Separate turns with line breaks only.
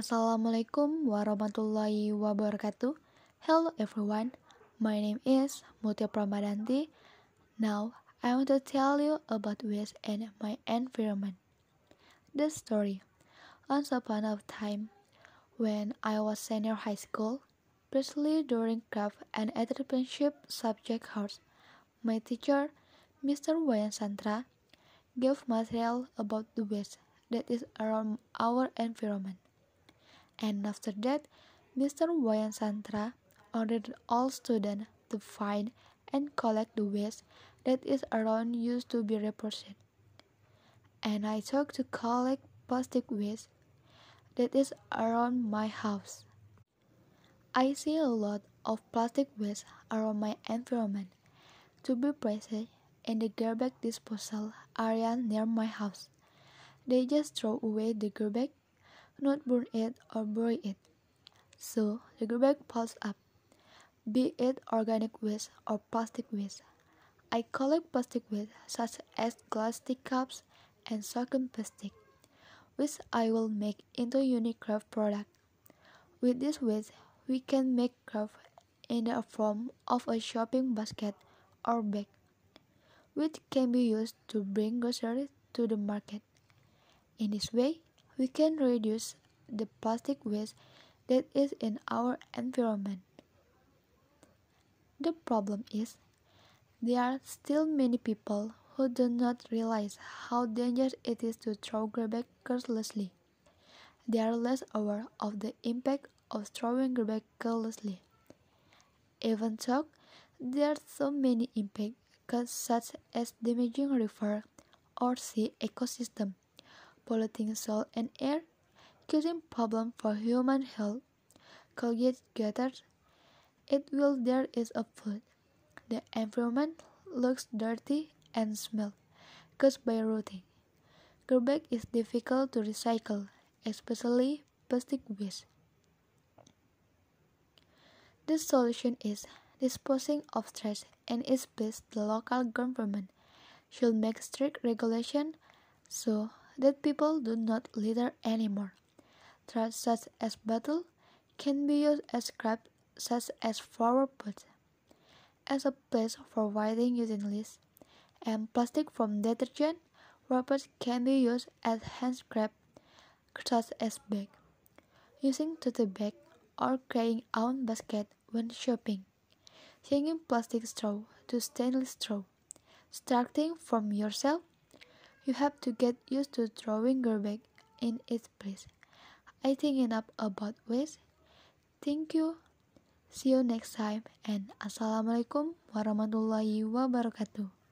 Assalamualaikum warahmatullahi wabarakatuh. Hello everyone, my name is Mutia Pramadanti. Now I want to tell you about waste and my environment. The story. Once upon a time, when I was senior high school, especially during craft and entrepreneurship subject course, my teacher, Mr. Wayan Santra, gave material about the waste that is around our environment. And after that, Mr. Wayan Santra ordered all students to find and collect the waste that is around used to be reported. And I took to collect plastic waste that is around my house. I see a lot of plastic waste around my environment. To be precise, in the garbage disposal area near my house. They just throw away the garbage not burn it or bury it. So the garbage piles up, be it organic waste or plastic waste. I collect plastic waste such as glass cups and sunken plastic, which I will make into unique craft product. With this waste, we can make craft in the form of a shopping basket or bag, which can be used to bring groceries to the market. In this way, we can reduce the plastic waste that is in our environment. The problem is, there are still many people who do not realize how dangerous it is to throw garbage carelessly. They are less aware of the impact of throwing garbage carelessly. Even so, there are so many impacts such as damaging river or sea ecosystem polluting soil and air, causing problem for human health. Colgate gathered, it will there is a food. The environment looks dirty and smell, caused by rotting. Garbage is difficult to recycle, especially plastic waste. The solution is disposing of trash and its place the local government should make strict regulation so that people do not litter anymore. Trash such as bottle can be used as scrap such as flower pots, as a place for writing utensils, and plastic from detergent wrappers can be used as hand scrap such as bag, using tote bag or carrying own basket when shopping, changing plastic straw to stainless straw, starting from yourself you have to get used to throwing garbage in its place. I think enough about waste. Thank you. See you next time and Assalamualaikum warahmatullahi wabarakatuh.